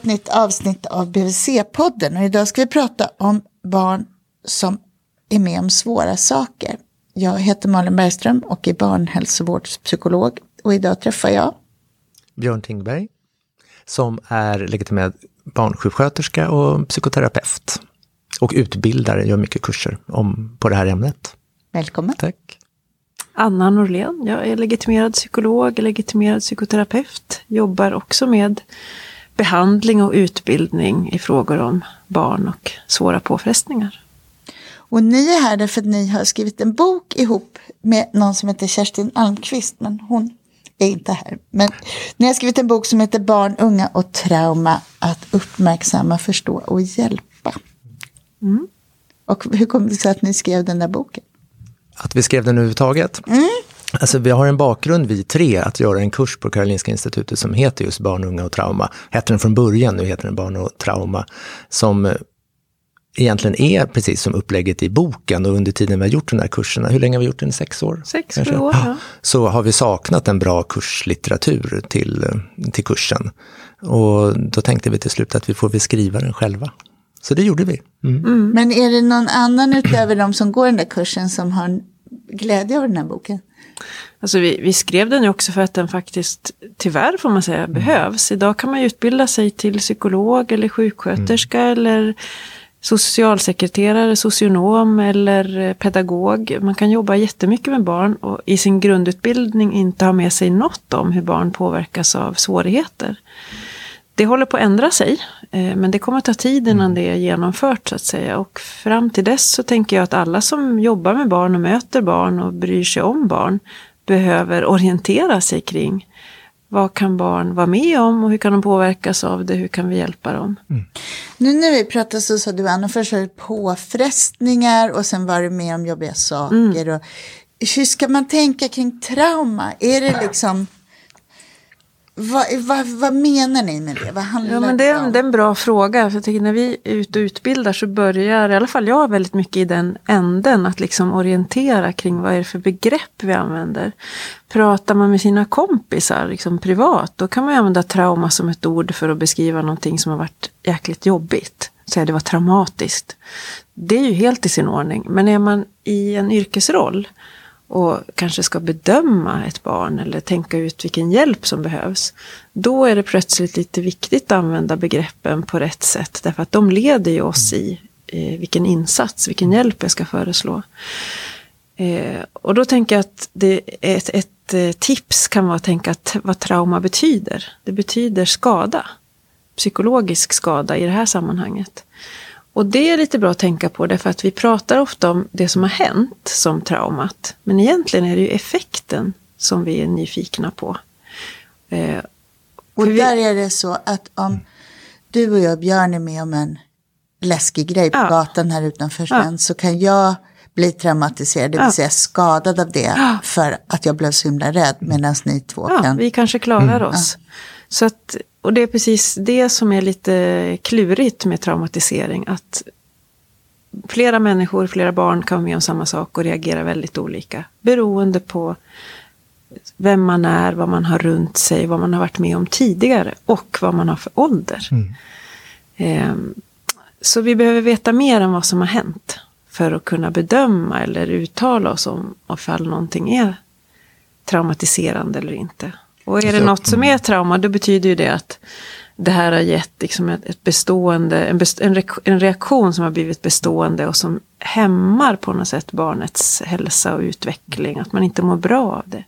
ett nytt avsnitt av BVC-podden och idag ska vi prata om barn som är med om svåra saker. Jag heter Malin Bergström och är barnhälsovårdspsykolog och idag träffar jag Björn Tingberg som är legitimerad barnsjuksköterska och psykoterapeut. Och utbildare, gör mycket kurser om, på det här ämnet. Välkommen. Tack. Anna Norlén, jag är legitimerad psykolog, legitimerad psykoterapeut. Jobbar också med behandling och utbildning i frågor om barn och svåra påfrestningar. Och ni är här därför att ni har skrivit en bok ihop med någon som heter Kerstin Almqvist, men hon är inte här. Men ni har skrivit en bok som heter Barn, unga och trauma, att uppmärksamma, förstå och hjälpa. Mm. Och hur kom det sig att ni skrev den där boken? Att vi skrev den överhuvudtaget? Mm. Alltså vi har en bakgrund, vi tre, att göra en kurs på Karolinska institutet som heter just Barn, unga och trauma. Hette den från början, nu heter den Barn och trauma. Som egentligen är precis som upplägget i boken och under tiden vi har gjort de här kurserna, hur länge har vi gjort den? Sex år? Sex, sju år. Ja. Så har vi saknat en bra kurslitteratur till, till kursen. Och då tänkte vi till slut att vi får väl skriva den själva. Så det gjorde vi. Mm. Mm. Men är det någon annan utöver de som går den där kursen som har glädje av den här boken? Alltså vi, vi, skrev den ju också för att den faktiskt, tyvärr får man säga, mm. behövs. Idag kan man ju utbilda sig till psykolog eller sjuksköterska mm. eller socialsekreterare, socionom eller pedagog. Man kan jobba jättemycket med barn och i sin grundutbildning inte ha med sig något om hur barn påverkas av svårigheter. Det håller på att ändra sig, eh, men det kommer ta tid innan mm. det är genomfört så att säga. Och fram till dess så tänker jag att alla som jobbar med barn och möter barn och bryr sig om barn behöver orientera sig kring vad kan barn vara med om och hur kan de påverkas av det? Hur kan vi hjälpa dem? Mm. Nu när vi pratade så sa du Anna, först var det påfrestningar och sen var du med om jobbiga saker. Mm. Och, hur ska man tänka kring trauma? Är det liksom vad, vad, vad, menar ni med det? Vad handlar ja, men det, är, det är en bra fråga. För jag tycker när vi är ute och utbildar så börjar i alla fall jag väldigt mycket i den änden. Att liksom orientera kring vad är det för begrepp vi använder. Pratar man med sina kompisar liksom privat då kan man använda trauma som ett ord för att beskriva någonting som har varit jäkligt jobbigt. Säga det var traumatiskt. Det är ju helt i sin ordning. Men är man i en yrkesroll och kanske ska bedöma ett barn eller tänka ut vilken hjälp som behövs. Då är det plötsligt lite viktigt att använda begreppen på rätt sätt. Därför att de leder ju oss i eh, vilken insats, vilken hjälp jag ska föreslå. Eh, och då tänker jag att det ett, ett eh, tips kan vara att tänka att vad trauma betyder. Det betyder skada. Psykologisk skada i det här sammanhanget. Och det är lite bra att tänka på därför att vi pratar ofta om det som har hänt som traumat. Men egentligen är det ju effekten som vi är nyfikna på. Eh, och där är det så att om du och jag, Björn, är med om en läskig grej på ja. gatan här utanför sen, ja. så kan jag bli traumatiserad, det vill ja. säga skadad av det, ja. för att jag blev så himla rädd, medan ni två ja, kan... vi kanske klarar mm. oss. Så att och det är precis det som är lite klurigt med traumatisering. Att flera människor, flera barn kan vara med om samma sak och reagera väldigt olika. Beroende på vem man är, vad man har runt sig, vad man har varit med om tidigare och vad man har för ålder. Mm. Ehm, så vi behöver veta mer än vad som har hänt för att kunna bedöma eller uttala oss om ifall någonting är traumatiserande eller inte. Och är det något som är trauma, då betyder ju det att det här har gett liksom ett, bestående, en, best, en, reaktion som har blivit bestående och som hämmar på något sätt barnets hälsa och utveckling. Att man inte mår bra av det.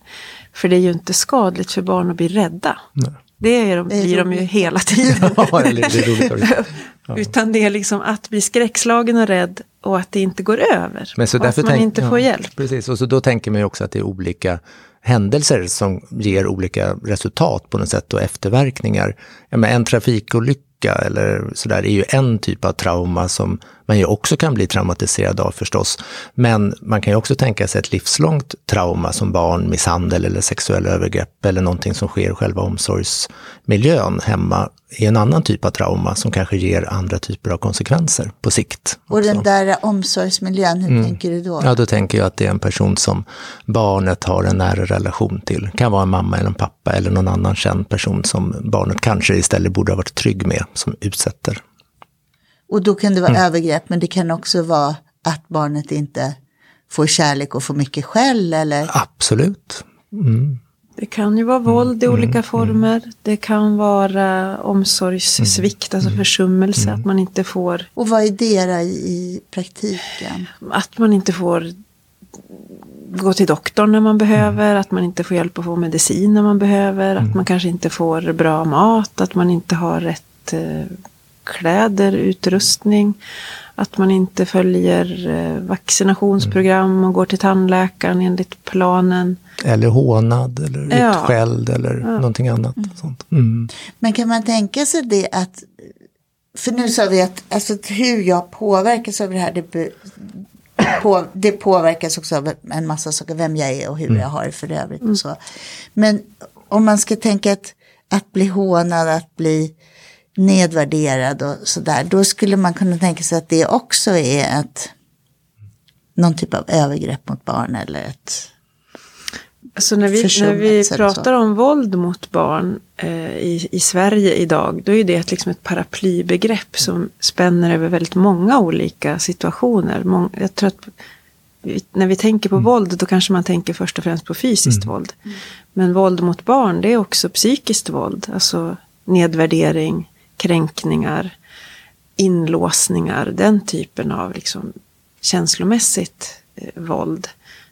För det är ju inte skadligt för barn att bli rädda. Nej. Det, är de, blir de ju hela tiden. Ja, det ja. Utan det är liksom att bli skräckslagen och rädd och att det inte går över. Men så och att man tänk, inte får ja, hjälp. Precis, och så då tänker man ju också att det är olika händelser som ger olika resultat på något sätt och efterverkningar. Ja, en trafikolycka eller sådär är ju en typ av trauma som man ju också kan bli traumatiserad av förstås. Men man kan ju också tänka sig ett livslångt trauma som barn, misshandel eller sexuella övergrepp eller någonting som sker i själva omsorgsmiljön hemma i en annan typ av trauma som kanske ger andra typer av konsekvenser på sikt. Och den där omsorgsmiljön, hur mm. tänker du då? Ja, då tänker jag att det är en person som barnet har en nära relation till. Det kan vara en mamma eller en pappa eller någon annan känd person som barnet kanske istället borde ha varit trygg med som utsätter. Och då kan det vara mm. övergrepp, men det kan också vara att barnet inte får kärlek och får mycket skäll eller? Absolut. Mm. Det kan ju vara våld i mm, olika mm, former. Det kan vara omsorgssvikt, alltså försummelse, att man inte får... Och vad är det i praktiken? Att man inte får gå till doktorn när man behöver, att man inte får hjälp att få medicin när man behöver, att man kanske inte får bra mat, att man inte har rätt eh, kläder, utrustning. Att man inte följer eh, vaccinationsprogram och går till tandläkaren enligt planen. Eller hånad eller ja. utskälld eller ja. någonting annat. Mm. Sånt. Mm. Men kan man tänka sig det att, för nu sa vi att alltså, hur jag påverkas av det här, det, på, det påverkas också av en massa saker, vem jag är och hur mm. jag har det för övrigt. Och så. Men om man ska tänka att, att bli hånad, att bli nedvärderad och sådär. Då skulle man kunna tänka sig att det också är ett, någon typ av övergrepp mot barn eller ett Alltså när vi, när vi pratar om våld mot barn eh, i, i Sverige idag, då är det liksom ett paraplybegrepp som spänner över väldigt många olika situationer. Mång, jag tror att när vi tänker på mm. våld, då kanske man tänker först och främst på fysiskt mm. våld. Men våld mot barn, det är också psykiskt våld. Alltså nedvärdering, kränkningar, inlåsningar, den typen av liksom känslomässigt eh, våld.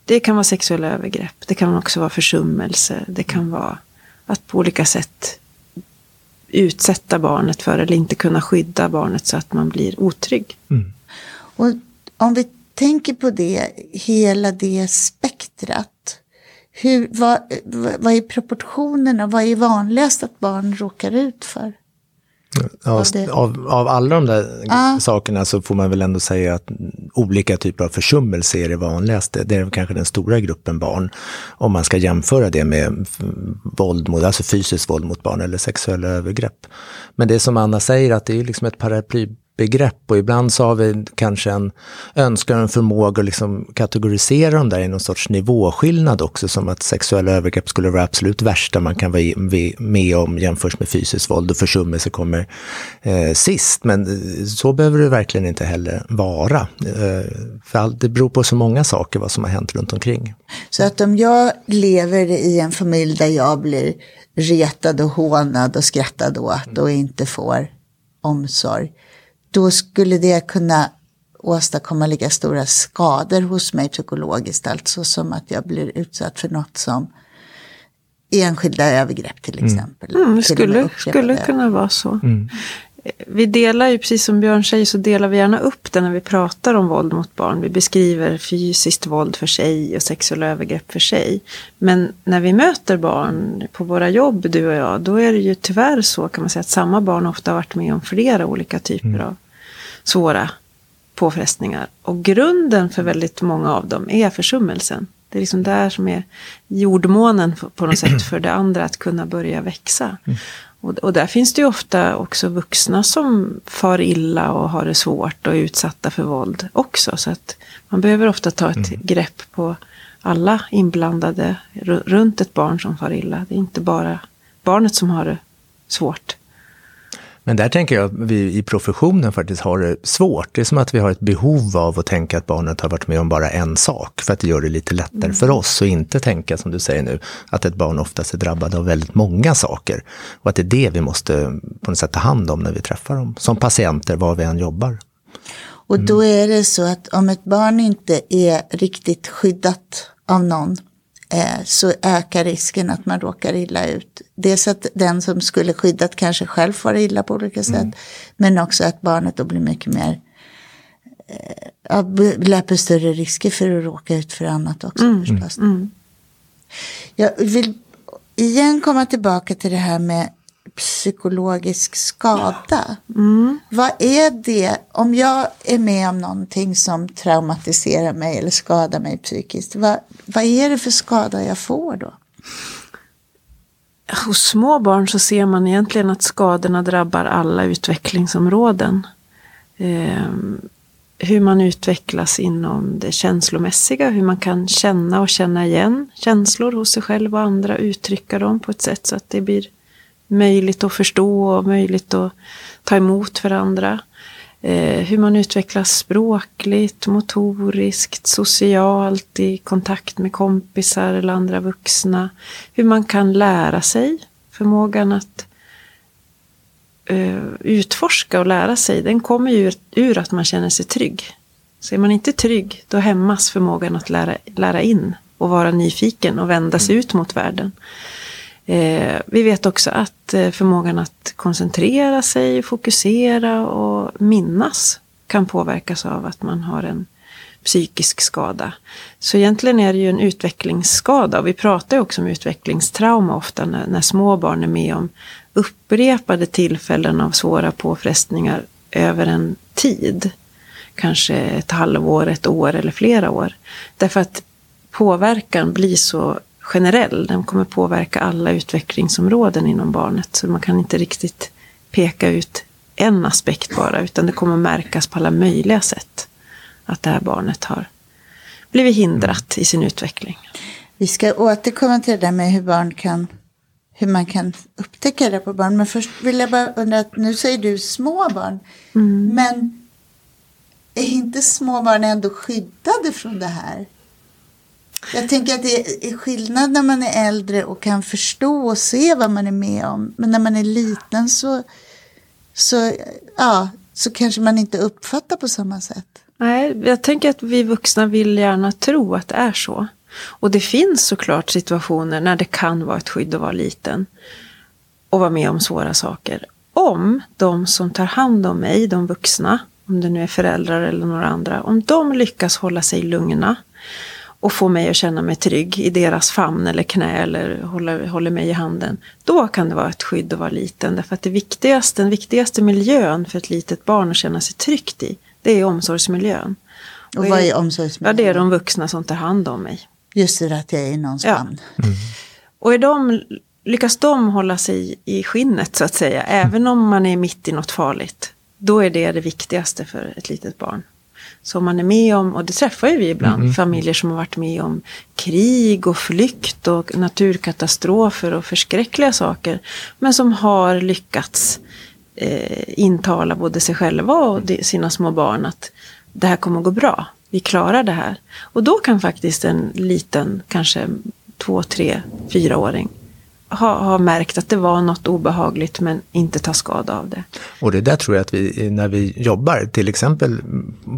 Det kan vara sexuella övergrepp, det kan också vara försummelse, det kan vara att på olika sätt utsätta barnet för eller inte kunna skydda barnet så att man blir otrygg. Mm. Och om vi tänker på det, hela det spektrat. Hur, vad, vad är proportionerna? Vad är vanligast att barn råkar ut för? Ja, av, av alla de där ah. sakerna så får man väl ändå säga att olika typer av försummelse är det vanligaste. Det är kanske den stora gruppen barn. Om man ska jämföra det med våld mot, alltså fysiskt våld mot barn eller sexuella övergrepp. Men det som Anna säger att det är liksom ett paraply begrepp och ibland så har vi kanske en önskan och en förmåga att liksom kategorisera dem där i någon sorts nivåskillnad också, som att sexuella övergrepp skulle vara absolut värsta man kan vara med om jämfört med fysiskt våld och försummelse kommer eh, sist. Men eh, så behöver det verkligen inte heller vara. Eh, för det beror på så många saker vad som har hänt runt omkring. Så att om jag lever i en familj där jag blir retad och hånad och skrattad åt och inte får omsorg då skulle det kunna åstadkomma lika stora skador hos mig psykologiskt, alltså som att jag blir utsatt för något som enskilda övergrepp till mm. exempel. Mm, det skulle, skulle kunna vara så. Mm. Vi delar ju, precis som Björn säger, så delar vi gärna upp det när vi pratar om våld mot barn. Vi beskriver fysiskt våld för sig och sexuella övergrepp för sig. Men när vi möter barn på våra jobb, du och jag, då är det ju tyvärr så kan man säga att samma barn ofta har varit med om flera olika typer mm. av svåra påfrestningar. Och grunden för väldigt många av dem är försummelsen. Det är liksom där som är jordmånen på något sätt för det andra att kunna börja växa. Mm. Och, och, där finns det ju ofta också vuxna som far illa och har det svårt och är utsatta för våld också. Så att man behöver ofta ta ett mm. grepp på alla inblandade runt ett barn som far illa. Det är inte bara barnet som har det svårt. Men där tänker jag att vi i professionen faktiskt har det svårt. Det är som att vi har ett behov av att tänka att barnet har varit med om bara en sak, för att det gör det lite lättare mm. för oss och inte tänka, som du säger nu, att ett barn oftast är drabbat av väldigt många saker. Och att det är det vi måste på något sätt ta hand om när vi träffar dem, som patienter, var vi än jobbar. Och då är det så att om ett barn inte är riktigt skyddat av någon så ökar risken att man råkar illa ut. Dels att den som skulle skyddat kanske själv får illa på olika sätt. Mm. Men också att barnet då blir mycket mer eh, löper större risker för att råka ut för annat också mm. förstås. Mm. Jag vill igen komma tillbaka till det här med psykologisk skada. Mm. Vad är det, om jag är med om någonting som traumatiserar mig eller skadar mig psykiskt, vad, vad är det för skada jag får då? Hos små barn så ser man egentligen att skadorna drabbar alla utvecklingsområden. Eh, hur man utvecklas inom det känslomässiga, hur man kan känna och känna igen känslor hos sig själv och andra, uttrycka dem på ett sätt så att det blir möjligt att förstå och möjligt att ta emot varandra. Eh, hur man utvecklas språkligt, motoriskt, socialt, i kontakt med kompisar eller andra vuxna. Hur man kan lära sig, förmågan att eh, utforska och lära sig, den kommer ju ur att man känner sig trygg. Så är man inte trygg, då hämmas förmågan att lära, lära in och vara nyfiken och vända sig ut mot världen. Eh, vi vet också att eh, förmågan att koncentrera sig, fokusera och minnas kan påverkas av att man har en psykisk skada. Så egentligen är det ju en utvecklingsskada. Och vi pratar ju också om utvecklingstrauma ofta när, när små barn är med om upprepade tillfällen av svåra påfrestningar över en tid. Kanske ett halvår, ett år eller flera år. Därför att påverkan blir så generell. Den kommer påverka alla utvecklingsområden inom barnet. Så man kan inte riktigt peka ut en aspekt bara, utan det kommer märkas på alla möjliga sätt. Att det här barnet har blivit hindrat i sin utveckling. Vi ska återkomma till det där med hur barn kan hur man kan upptäcka det på barn. Men först vill jag bara undra, att nu säger du små barn. Mm. Men är inte små barn ändå skyddade från det här? Jag tänker att det är skillnad när man är äldre och kan förstå och se vad man är med om. Men när man är liten så, så, ja, så kanske man inte uppfattar på samma sätt. Nej, jag tänker att vi vuxna vill gärna tro att det är så. Och det finns såklart situationer när det kan vara ett skydd att vara liten och vara med om svåra saker. Om de som tar hand om mig, de vuxna, om det nu är föräldrar eller några andra, om de lyckas hålla sig lugna och få mig att känna mig trygg i deras famn eller knä eller håller, håller mig i handen. Då kan det vara ett skydd att vara liten. Därför att det viktigaste, den viktigaste miljön för ett litet barn att känna sig tryggt i, det är omsorgsmiljön. Och, och vad är omsorgsmiljön? Ja, det är de vuxna som tar hand om mig. Just det, att jag är i någons ja. famn. Mm. Och är de, lyckas de hålla sig i skinnet så att säga, även om man är mitt i något farligt, då är det det viktigaste för ett litet barn som man är med om, och det träffar ju vi ibland, mm. familjer som har varit med om krig och flykt och naturkatastrofer och förskräckliga saker. Men som har lyckats eh, intala både sig själva och sina små barn att det här kommer att gå bra. Vi klarar det här. Och då kan faktiskt en liten, kanske två, tre, fyraåring har, har märkt att det var något obehagligt men inte ta skada av det. Och det där tror jag att vi, när vi jobbar, till exempel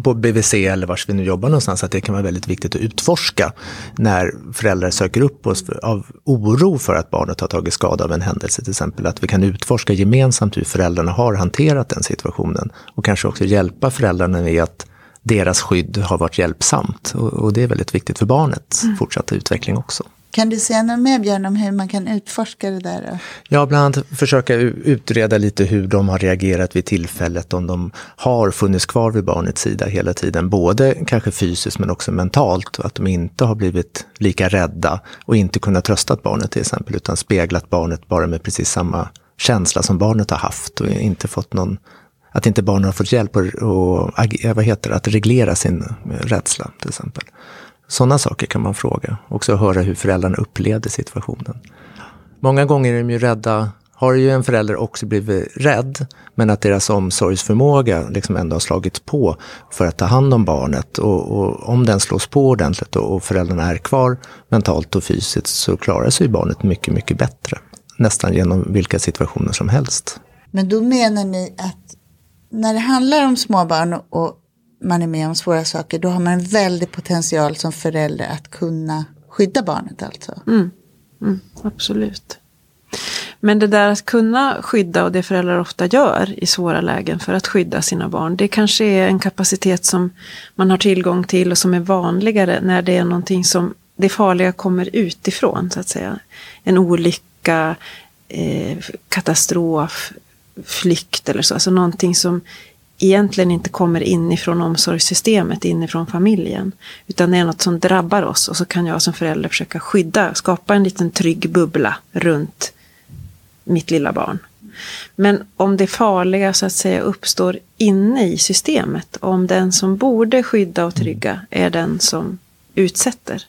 på BVC eller vars vi nu jobbar någonstans, att det kan vara väldigt viktigt att utforska när föräldrar söker upp oss av oro för att barnet har tagit skada av en händelse till exempel. Att vi kan utforska gemensamt hur föräldrarna har hanterat den situationen och kanske också hjälpa föräldrarna med att deras skydd har varit hjälpsamt. Och, och det är väldigt viktigt för barnets mm. fortsatta utveckling också. Kan du säga något mer Björn om hur man kan utforska det där? Då? Ja, bland annat försöka utreda lite hur de har reagerat vid tillfället, om de har funnits kvar vid barnets sida hela tiden, både kanske fysiskt men också mentalt, att de inte har blivit lika rädda och inte kunnat trösta barnet till exempel, utan speglat barnet bara med precis samma känsla som barnet har haft och inte fått någon att inte barnen har fått hjälp att, och, vad heter det, att reglera sin eh, rädsla till exempel. Sådana saker kan man fråga. Också höra hur föräldrarna upplevde situationen. Många gånger är de ju rädda, har ju en förälder också blivit rädd, men att deras omsorgsförmåga liksom ändå har slagit på för att ta hand om barnet. Och, och om den slås på ordentligt och, och föräldrarna är kvar mentalt och fysiskt så klarar sig barnet mycket, mycket bättre. Nästan genom vilka situationer som helst. Men då menar ni att när det handlar om småbarn och man är med om svåra saker, då har man en väldig potential som förälder att kunna skydda barnet alltså. Mm. Mm, absolut. Men det där att kunna skydda och det föräldrar ofta gör i svåra lägen för att skydda sina barn. Det kanske är en kapacitet som man har tillgång till och som är vanligare när det är någonting som det farliga kommer utifrån så att säga. En olycka, eh, katastrof, flykt eller så. Alltså någonting som egentligen inte kommer inifrån omsorgssystemet, inifrån familjen. Utan det är något som drabbar oss och så kan jag som förälder försöka skydda, skapa en liten trygg bubbla runt mitt lilla barn. Men om det farliga så att säga uppstår inne i systemet, om den som borde skydda och trygga är den som utsätter,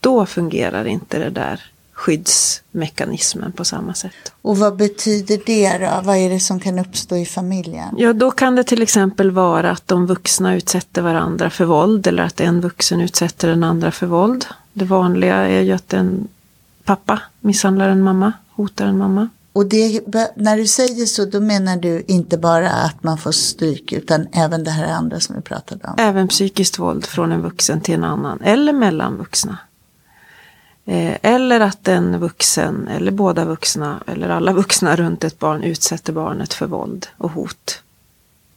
då fungerar inte det där skyddsmekanismen på samma sätt. Och vad betyder det då? Vad är det som kan uppstå i familjen? Ja, då kan det till exempel vara att de vuxna utsätter varandra för våld eller att en vuxen utsätter den andra för våld. Det vanliga är ju att en pappa misshandlar en mamma, hotar en mamma. Och det, när du säger så, då menar du inte bara att man får stryk, utan även det här andra som vi pratade om? Även psykiskt våld från en vuxen till en annan, eller mellan vuxna. Eh, eller att en vuxen, eller båda vuxna, eller alla vuxna runt ett barn utsätter barnet för våld och hot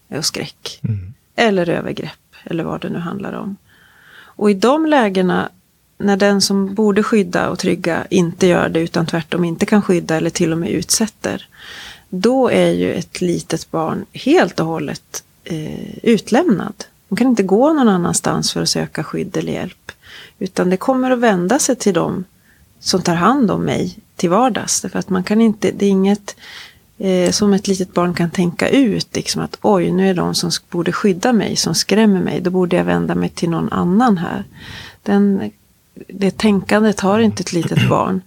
och skräck. Mm. Eller övergrepp, eller vad det nu handlar om. Och i de lägena, när den som borde skydda och trygga inte gör det, utan tvärtom inte kan skydda eller till och med utsätter. Då är ju ett litet barn helt och hållet eh, utlämnad. De kan inte gå någon annanstans för att söka skydd eller hjälp. Utan det kommer att vända sig till dem som tar hand om mig till vardags. Därför att man kan inte, det är inget eh, som ett litet barn kan tänka ut. Liksom att oj, nu är de som borde skydda mig som skrämmer mig. Då borde jag vända mig till någon annan här. Den, det tänkandet har inte ett litet barn.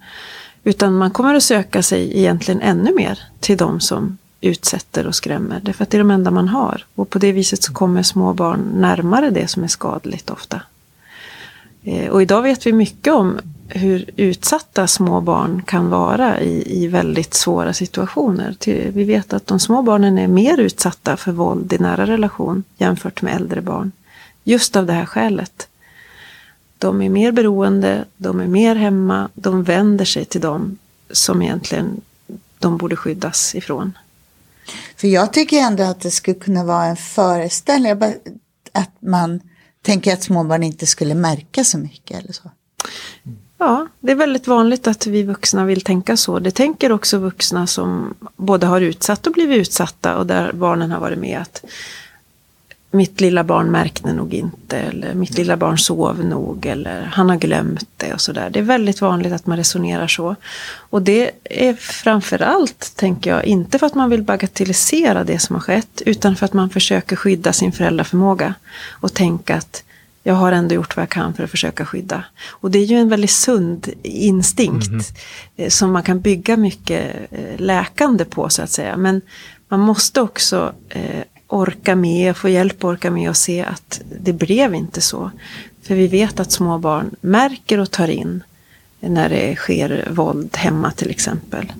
Utan man kommer att söka sig egentligen ännu mer till de som utsätter och skrämmer. Därför att det är de enda man har. Och på det viset så kommer små barn närmare det som är skadligt ofta. Eh, och idag vet vi mycket om hur utsatta små barn kan vara i, i väldigt svåra situationer. Vi vet att de små barnen är mer utsatta för våld i nära relation jämfört med äldre barn. Just av det här skälet. De är mer beroende, de är mer hemma, de vänder sig till dem som egentligen de borde skyddas ifrån. För jag tycker ändå att det skulle kunna vara en föreställning att man tänker att småbarn inte skulle märka så mycket eller så. Ja, det är väldigt vanligt att vi vuxna vill tänka så. Det tänker också vuxna som både har utsatt och blivit utsatta och där barnen har varit med. att mitt lilla barn märkte nog inte eller mitt lilla barn sov nog eller han har glömt det och sådär. Det är väldigt vanligt att man resonerar så. Och det är framförallt, tänker jag, inte för att man vill bagatellisera det som har skett utan för att man försöker skydda sin föräldraförmåga och tänka att jag har ändå gjort vad jag kan för att försöka skydda. Och det är ju en väldigt sund instinkt mm. som man kan bygga mycket eh, läkande på så att säga. Men man måste också eh, orka med, få hjälp att orka med och se att det blev inte så. För vi vet att små barn märker och tar in när det sker våld hemma till exempel.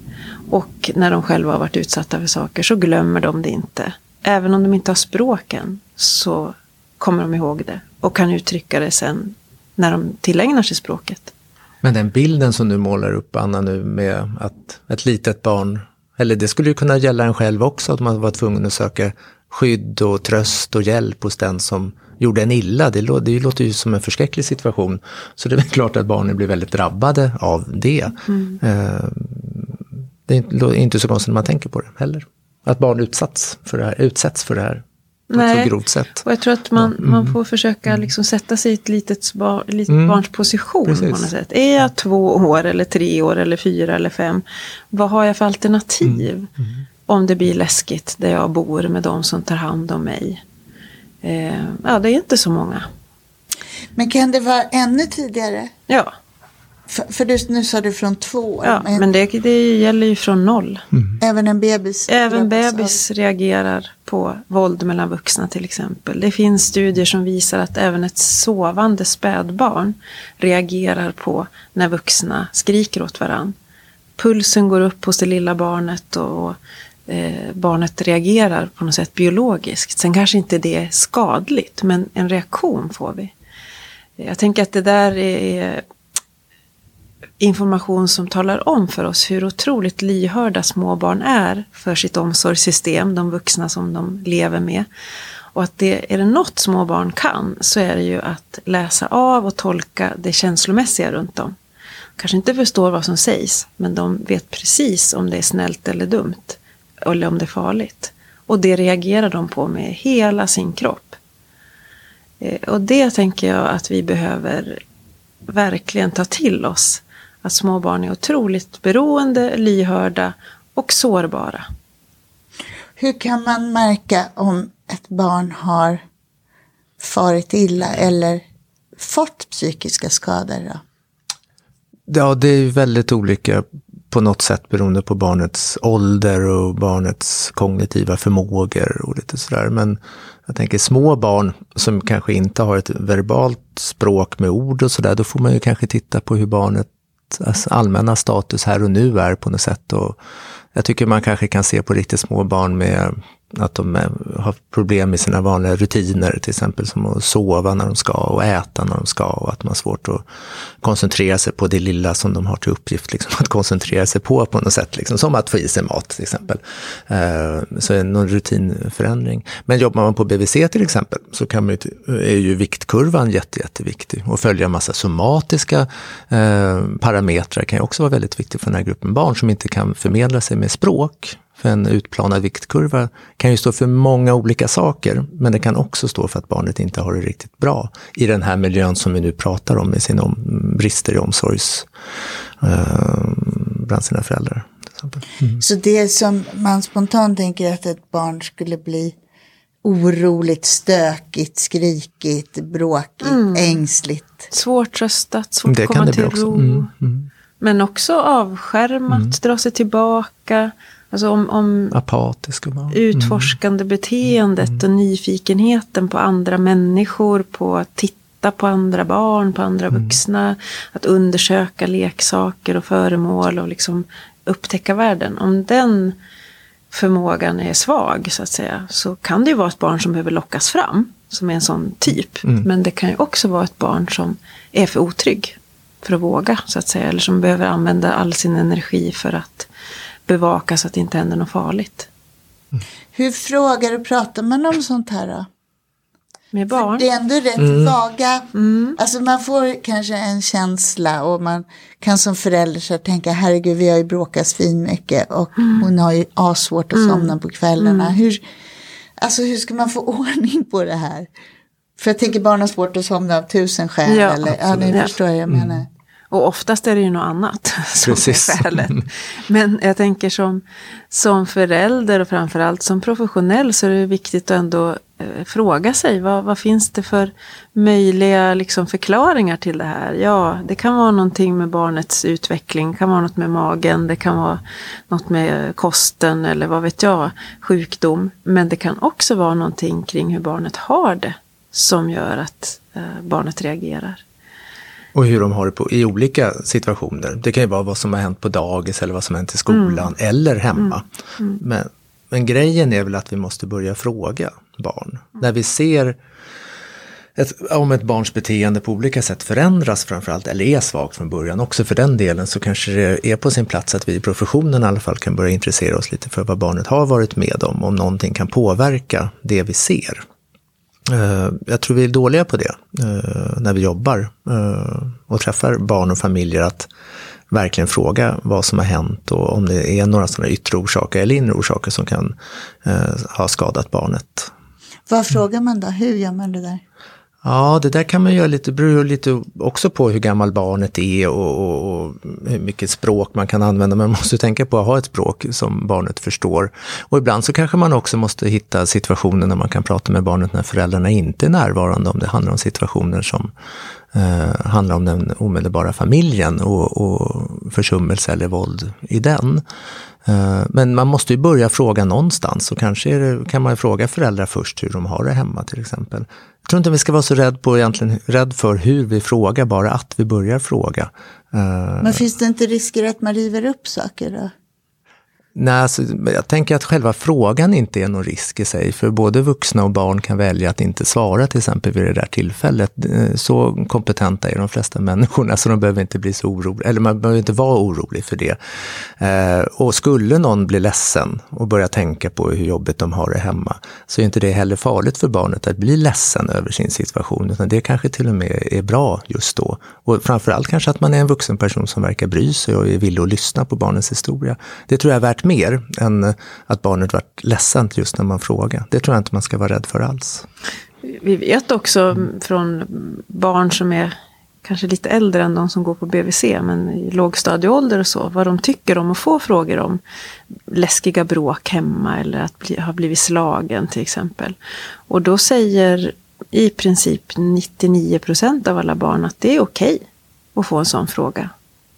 Och när de själva har varit utsatta för saker så glömmer de det inte. Även om de inte har språken så kommer de ihåg det och kan uttrycka det sen när de tillägnar sig språket. Men den bilden som du målar upp, Anna, nu med att ett litet barn, eller det skulle ju kunna gälla en själv också, att man var tvungen att söka skydd och tröst och hjälp hos den som gjorde en illa. Det, låter, det låter ju som en förskräcklig situation. Så det är klart att barnen blir väldigt drabbade av det. Mm. Eh, det är inte så konstigt när man tänker på det heller. Att barn utsatts för det här, utsätts för det här på Nej. ett så grovt sätt. Och jag tror att man, mm. man får försöka mm. liksom sätta sig i ett litet, bar, litet mm. barns position. Precis. På något sätt. Är jag två år eller tre år eller fyra eller fem? Vad har jag för alternativ? Mm. Om det blir läskigt där jag bor med de som tar hand om mig. Eh, ja, det är inte så många. Men kan det vara ännu tidigare? Ja. För, för du, nu sa du från två år. Ja, men, men det, det gäller ju från noll. Mm. Även en bebis? Även bebis av... reagerar på våld mellan vuxna till exempel. Det finns studier som visar att även ett sovande spädbarn reagerar på när vuxna skriker åt varann. Pulsen går upp hos det lilla barnet och eh, barnet reagerar på något sätt biologiskt. Sen kanske inte det är skadligt, men en reaktion får vi. Jag tänker att det där är information som talar om för oss hur otroligt lyhörda småbarn är för sitt omsorgssystem, de vuxna som de lever med. Och att det, är det något små barn kan så är det ju att läsa av och tolka det känslomässiga runt dem. Kanske inte förstår vad som sägs, men de vet precis om det är snällt eller dumt. Eller om det är farligt. Och det reagerar de på med hela sin kropp. Eh, och det tänker jag att vi behöver verkligen ta till oss att små barn är otroligt beroende, lyhörda och sårbara. Hur kan man märka om ett barn har farit illa eller fått psykiska skador? Då? Ja, det är väldigt olika på något sätt beroende på barnets ålder och barnets kognitiva förmågor och lite sådär. Men jag tänker små barn som kanske inte har ett verbalt språk med ord och sådär, då får man ju kanske titta på hur barnets allmänna status här och nu är på något sätt. Och jag tycker man kanske kan se på riktigt små barn med att de har problem med sina vanliga rutiner, till exempel som att sova när de ska och äta när de ska och att man har svårt att koncentrera sig på det lilla som de har till uppgift liksom, att koncentrera sig på på något sätt, liksom, som att få i sig mat till exempel. Uh, så är någon rutinförändring. Men jobbar man på BVC till exempel så kan man ju, är ju viktkurvan jätte, jätteviktig och följa massa somatiska uh, parametrar kan ju också vara väldigt viktigt för den här gruppen barn som inte kan förmedla sig med språk för en utplanad viktkurva kan ju stå för många olika saker, men det kan också stå för att barnet inte har det riktigt bra i den här miljön som vi nu pratar om med sina brister i omsorgs eh, bland sina föräldrar. Mm. Så det som man spontant tänker att ett barn skulle bli oroligt, stökigt, skrikigt, bråkigt, mm. ängsligt. Svårt tröstat, svårt att komma till ro. Mm, mm. Men också avskärmat, mm. dra sig tillbaka. Alltså om, om barn. utforskande mm. beteendet mm. och nyfikenheten på andra människor, på att titta på andra barn, på andra mm. vuxna. Att undersöka leksaker och föremål och liksom upptäcka världen. Om den förmågan är svag så att säga så kan det ju vara ett barn som behöver lockas fram. Som är en sån typ. Mm. Men det kan ju också vara ett barn som är för otrygg för att våga så att säga. Eller som behöver använda all sin energi för att bevaka så att det inte händer något farligt. Hur frågar och pratar man om sånt här då? Med barn? För det är ändå rätt mm. vaga. Mm. Alltså man får kanske en känsla och man kan som förälder så tänka herregud vi har ju bråkat svinmycket och mm. hon har ju asvårt att mm. somna på kvällarna. Mm. Hur, alltså hur ska man få ordning på det här? För jag tänker barn har svårt att somna av tusen skäl. Ja, eller, ja, ni förstår jag menar. Mm. Och oftast är det ju något annat som Precis. är skälet. Men jag tänker som, som förälder och framförallt som professionell så är det viktigt att ändå eh, fråga sig vad, vad finns det för möjliga liksom, förklaringar till det här? Ja, det kan vara någonting med barnets utveckling, det kan vara något med magen, det kan vara något med kosten eller vad vet jag, sjukdom. Men det kan också vara någonting kring hur barnet har det som gör att eh, barnet reagerar. Och hur de har det på, i olika situationer. Det kan ju vara vad som har hänt på dagis eller vad som har hänt i skolan mm. eller hemma. Mm. Mm. Men, men grejen är väl att vi måste börja fråga barn. När vi ser ett, om ett barns beteende på olika sätt förändras framförallt, eller är svagt från början också för den delen, så kanske det är på sin plats att vi i professionen i alla fall kan börja intressera oss lite för vad barnet har varit med om, om någonting kan påverka det vi ser. Eh, jag tror vi är dåliga på det eh, när vi jobbar eh, och träffar barn och familjer att verkligen fråga vad som har hänt och om det är några sådana yttre orsaker eller inre orsaker som kan ha skadat barnet. Vad frågar man då? Hur gör man det där? Ja, det där kan man göra lite, beror lite också på hur gammal barnet är och, och, och, hur mycket språk man kan använda. Man måste tänka på att ha ett språk som barnet förstår. Och ibland så kanske man också måste hitta situationer när man kan prata med barnet när föräldrarna inte är närvarande, om det handlar om situationer som eh, handlar om den omedelbara familjen och, och försummelse eller våld i den. Eh, men man måste ju börja fråga någonstans och kanske det, kan man fråga föräldrar först hur de har det hemma till exempel. Jag tror inte vi ska vara så rädd, på, egentligen, rädd för hur vi frågar, bara att vi börjar fråga. Eh, Men finns det inte risker att man river upp saker då? Nej, alltså, jag tänker att själva frågan inte är någon risk i sig, för både vuxna och barn kan välja att inte svara till exempel vid det där tillfället. Eh, så kompetenta är de flesta människorna så de behöver inte bli så oroliga, eller man behöver inte vara orolig för det. Eh, och skulle någon bli ledsen och börja tänka på hur jobbigt de har det hemma, så är inte det heller farligt för barnet att bli ledsen över sin situation, utan det kanske till och med är bra just då. Och framförallt kanske att man är en vuxen person som verkar bry sig och är villig att lyssna på barnens historia. Det tror jag är värt mer än eh, att barnet varit ledsamt just när man frågar. Det tror jag inte man ska vara rädd för alls. Vi vet också från barn som är kanske lite äldre än de som går på BVC, men i lågstadieålder och så, vad de tycker om att få frågor om läskiga bråk hemma eller att bli, ha blivit slagen till exempel. Och då säger i princip 99 procent av alla barn att det är okej okay att få en sån fråga.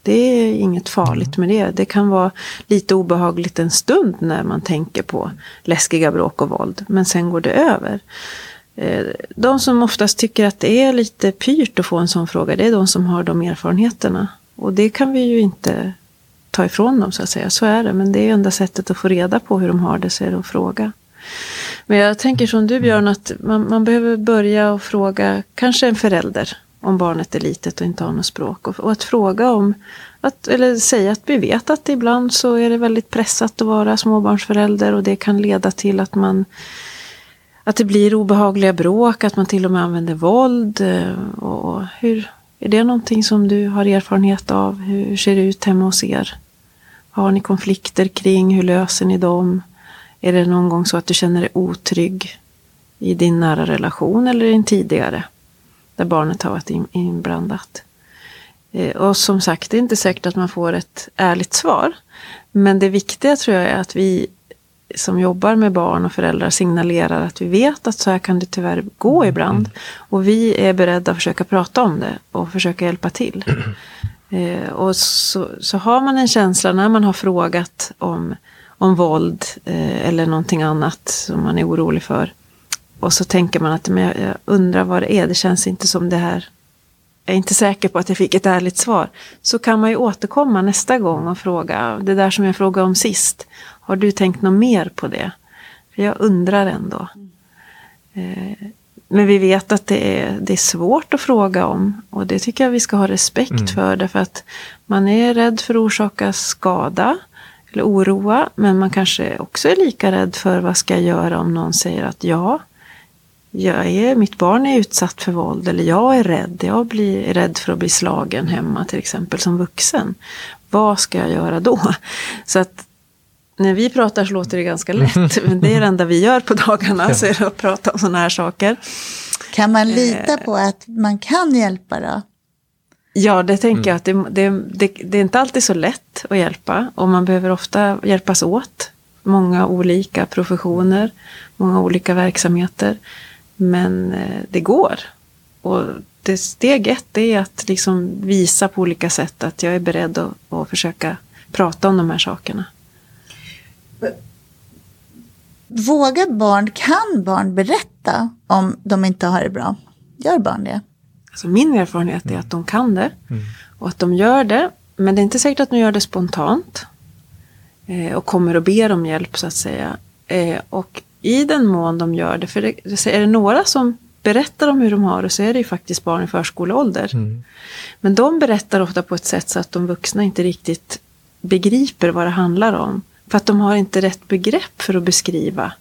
Det är inget farligt med det. Det kan vara lite obehagligt en stund när man tänker på läskiga bråk och våld. Men sen går det över. Eh, de som oftast tycker att det är lite pyrt att få en sån fråga, det är de som har de erfarenheterna. Och det kan vi ju inte ta ifrån dem så att säga. Så är det. Men det är enda sättet att få reda på hur de har det, så är det att fråga. Men jag tänker som du Björn, att man, man behöver börja och fråga kanske en förälder om barnet är litet och inte har något språk. Och, och, att fråga om, att, eller säga att vi vet att ibland så är det väldigt pressat att vara småbarnsförälder och det kan leda till att man att det blir obehagliga bråk, att man till och med använder våld. Eh, och hur, är det någonting som du har erfarenhet av? Hur ser det ut hemma hos er? Har ni konflikter kring? Hur löser ni dem? Är det någon gång så att du känner dig otrygg i din nära relation eller i en tidigare? Där barnet har varit inblandat. Eh, och som sagt, det är inte säkert att man får ett ärligt svar. Men det viktiga tror jag är att vi som jobbar med barn och föräldrar signalerar att vi vet att så här kan det tyvärr gå mm. ibland. Och vi är beredda att försöka prata om det och försöka hjälpa till. Eh, och så, så har man en känsla när man har frågat om, om våld eh, eller någonting annat som man är orolig för. Och så tänker man att men jag, undrar vad det är, det känns inte som det här jag är inte säker på att jag fick ett ärligt svar. Så kan man ju återkomma nästa gång och fråga, det där som jag frågade om sist. Har du tänkt något mer på det? För jag undrar ändå. Eh, men vi vet att det är, det är svårt att fråga om. Och det tycker jag vi ska ha respekt mm. för. Därför att man är rädd för att orsaka skada. Eller oroa. Men man kanske också är lika rädd för vad ska jag göra om någon säger att ja, jag är, mitt barn är utsatt för våld. Eller jag är rädd. Jag blir rädd för att bli slagen hemma till exempel som vuxen. Vad ska jag göra då? Så att när vi pratar så låter det ganska lätt. Men det är det enda vi gör på dagarna, så är det att prata om sådana här saker. Kan man lita eh. på att man kan hjälpa då? Ja, det tänker jag att det, det, det, det, är inte alltid så lätt att hjälpa. Och man behöver ofta hjälpas åt. Många olika professioner, många olika verksamheter. Men eh, det går. Och det, steg ett är att liksom visa på olika sätt att jag är beredd att, att försöka prata om de här sakerna. Vågar barn, kan barn berätta om de inte har det bra? Gör barn det? Alltså min erfarenhet är att de kan det. Mm. Och att de gör det. Men det är inte säkert att de gör det spontant. Eh, och kommer och ber om hjälp så att säga. Eh, och i den mån de gör det, för det, är det några som berättar om hur de har det så är det ju faktiskt barn i förskoleålder. Mm. Men de berättar ofta på ett sätt så att de vuxna inte riktigt begriper vad det handlar om. För att de har inte rätt begrepp för att beskriva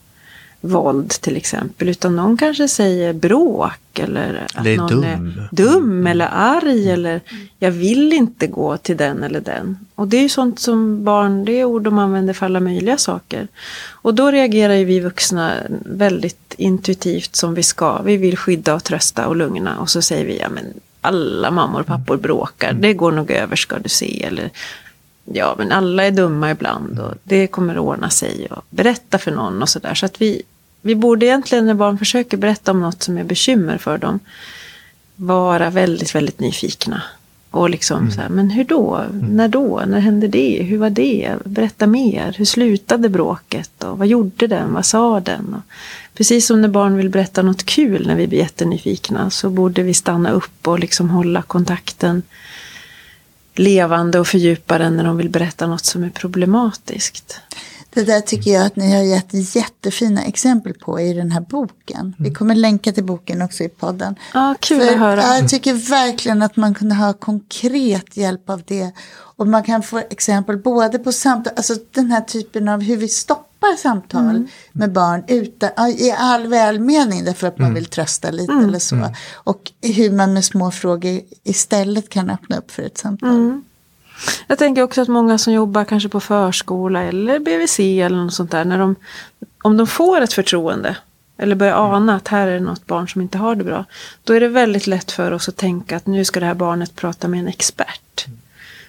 våld till exempel. Utan någon kanske säger bråk eller att eller någon dum. är dum eller arg eller jag vill inte gå till den eller den. Och det är ju sånt som barn, det är ord de använder för alla möjliga saker. Och då reagerar ju vi vuxna väldigt intuitivt som vi ska. Vi vill skydda och trösta och lugna och så säger vi ja men alla mammor och pappor bråkar, det går nog över ska du se. Eller ja men alla är dumma ibland och det kommer att ordna sig och berätta för någon och sådär. Så att vi, vi borde egentligen när barn försöker berätta om något som är bekymmer för dem vara väldigt, väldigt nyfikna. Och liksom mm. så här, men hur då? Mm. När då? När hände det? Hur var det? Berätta mer. Hur slutade bråket? Och vad gjorde den? Vad sa den? Och precis som när barn vill berätta något kul när vi blir jättenyfikna så borde vi stanna upp och liksom hålla kontakten levande och fördjupa den när de vill berätta något som är problematiskt. Det där tycker jag att ni har gett jättefina exempel på i den här boken. Vi mm. kommer länka till boken också i podden. Ja, kul För att höra. Jag tycker verkligen att man kunde ha konkret hjälp av det. Och man kan få exempel både på samtal, alltså den här typen av hur vi stoppar samtal mm. med barn utan, i all välmening därför att man mm. vill trösta lite mm. eller så. Och hur man med små frågor istället kan öppna upp för ett samtal. Mm. Jag tänker också att många som jobbar kanske på förskola eller BVC eller något sånt där. När de, om de får ett förtroende eller börjar mm. ana att här är det något barn som inte har det bra. Då är det väldigt lätt för oss att tänka att nu ska det här barnet prata med en expert.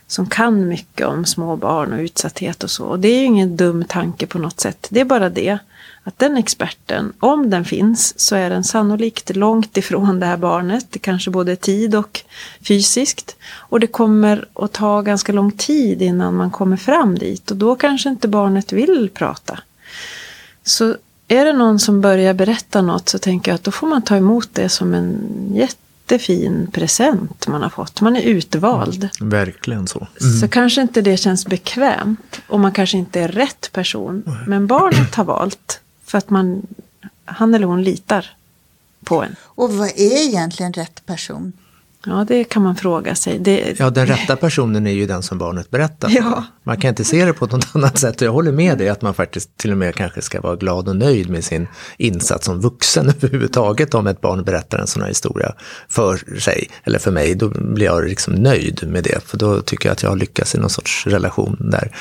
som kan mycket om små barn och utsatthet och så. Och det är ju ingen dum tanke på något sätt. Det är bara det att den experten, om den finns, så är den sannolikt långt ifrån det här barnet. Det kanske både tid och fysiskt. Och det kommer att ta ganska lång tid innan man kommer fram dit. Och då kanske inte barnet vill prata. Så är det någon som börjar berätta något så tänker jag att då får man ta emot det som en jättefin present man har fått. Man är utvald. Mm, verkligen så. Mm. Så kanske inte det känns bekvämt och man kanske inte är rätt person. Men barnet har valt för att man, han eller hon litar på en. Och vad är egentligen rätt person? Ja, det kan man fråga sig. Det... Ja, den rätta personen är ju den som barnet berättar. Ja. Man kan inte se det på något annat sätt. Jag håller med dig att man faktiskt till och med kanske ska vara glad och nöjd med sin insats som vuxen överhuvudtaget om ett barn berättar en sån här historia för sig eller för mig. Då blir jag liksom nöjd med det, för då tycker jag att jag har lyckats i någon sorts relation där.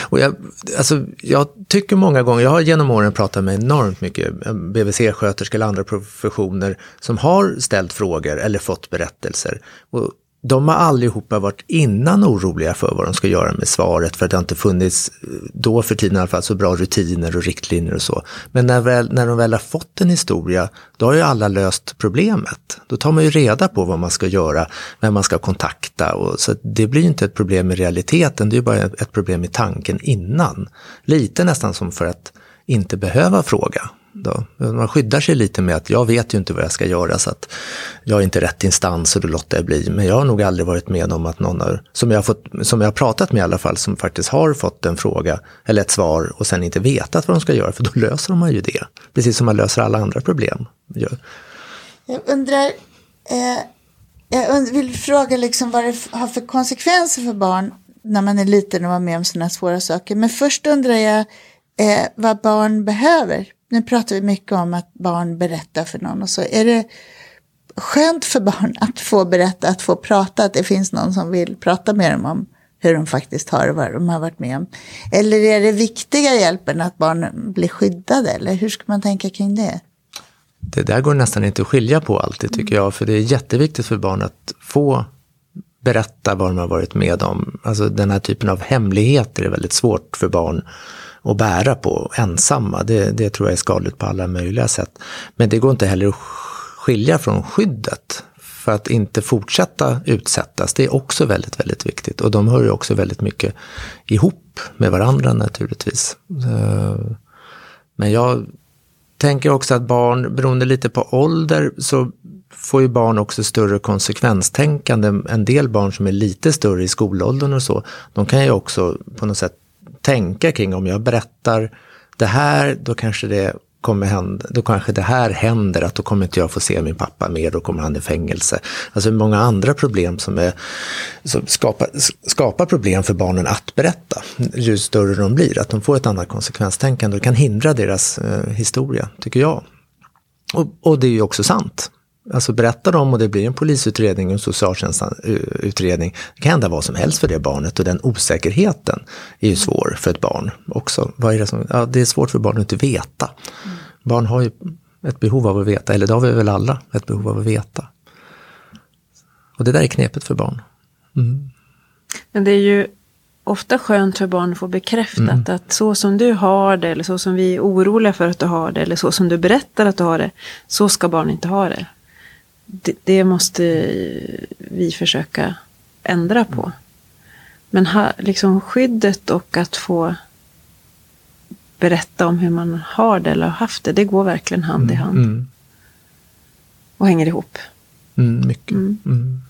Och jag, alltså, jag tycker många gånger, jag har genom åren pratat med enormt mycket BVC-sköterskor eller andra professioner som har ställt frågor eller fått berättelser berättelser. Och de har allihopa varit innan oroliga för vad de ska göra med svaret för att det inte funnits, eh, då för tiden i alla fall, så bra rutiner och riktlinjer och så. Men när, väl, när de väl har fått en historia, då har ju alla löst problemet. Då tar man ju reda på vad man ska göra, vem man ska kontakta. Och, så det blir ju inte ett problem i realiteten, det är ju bara ett problem i tanken innan. Lite nästan som för att inte behöva fråga. Då. Man skyddar sig lite med att jag vet ju inte vad jag ska göra så att jag är inte rätt instans och då låter jag bli. Men jag har nog aldrig varit med om att någon har, som jag har, fått, som jag har pratat med i alla fall, som faktiskt har fått en fråga eller ett svar och sen inte vetat vad de ska göra, för då löser man ju det. Precis som man löser alla andra problem. Jag undrar, eh, jag vill fråga liksom vad det har för konsekvenser för barn när man är liten och var med om sådana svåra saker. Men först undrar jag eh, vad barn behöver nu pratar vi mycket om att barn berättar för någon och så. Är det skönt för barn att få berätta, att få prata, att det finns någon som vill prata med dem om hur de faktiskt har vad de har varit med om? Eller är det viktiga hjälpen att barnen blir skyddade? Eller hur ska man tänka kring det? Det där går nästan inte att skilja på alltid tycker jag, för det är jätteviktigt för barn att få berätta vad de har varit med om. Alltså den här typen av hemligheter är väldigt svårt för barn att bära på ensamma. Det, det tror jag är skadligt på alla möjliga sätt. Men det går inte heller att skilja från skyddet för att inte fortsätta utsättas. Det är också väldigt, väldigt viktigt. Och de hör ju också väldigt mycket ihop med varandra naturligtvis. Eh, men jag tänker också att barn, beroende lite på ålder, så får ju barn också större konsekvenstänkande. En del barn som är lite större i skolåldern och så, de kan ju också på något sätt tänka kring om jag berättar det här, då kanske det kommer hända, då kanske det här händer, att då kommer inte jag få se min pappa mer, då kommer han i fängelse. Alltså många andra problem som, är, som skapar, skapar problem för barnen att berätta, ju större de blir, att de får ett annat konsekvenstänkande och kan hindra deras eh, historia, tycker jag. Och, och det är ju också sant. Alltså berättar de och det blir en polisutredning och en socialtjänstutredning. Det kan hända vad som helst för det barnet och den osäkerheten är ju svår för ett barn också. Vad är det, som, ja, det är svårt för barn att inte veta. Mm. Barn har ju ett behov av att veta, eller det har vi väl alla, ett behov av att veta. Och det där är knepet för barn. Mm. Men det är ju ofta skönt för barn att få bekräftat mm. att så som du har det, eller så som vi är oroliga för att du har det, eller så som du berättar att du har det, så ska barn inte ha det det, det, måste vi försöka ändra på. Men ha, liksom skyddet och att få berätta om hur man har det eller har haft det, det går verkligen hand mm, i hand. Mm. Och hänger ihop. Mm, mycket. Mm. Mm.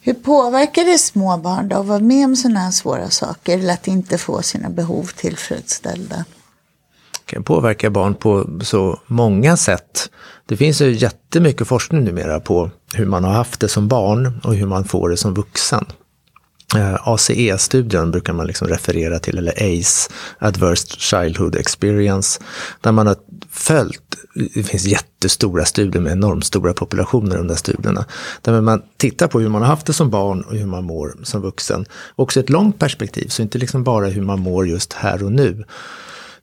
Hur påverkar det små barn då att vara med om sådana här svåra saker eller att inte få sina behov tillfredsställda? Kan påverka barn på så många sätt. Det finns ju jättemycket forskning numera på hur man har haft det som barn och hur man får det som vuxen. Eh, ACE-studien brukar man liksom referera till, eller ACE, Adverse Childhood Experience, där man har följt, det finns jättestora studier med enormt stora populationer de där studierna, där man tittar på hur man har haft det som barn och hur man mår som vuxen. Också ett långt perspektiv, så inte liksom bara hur man mår just här och nu.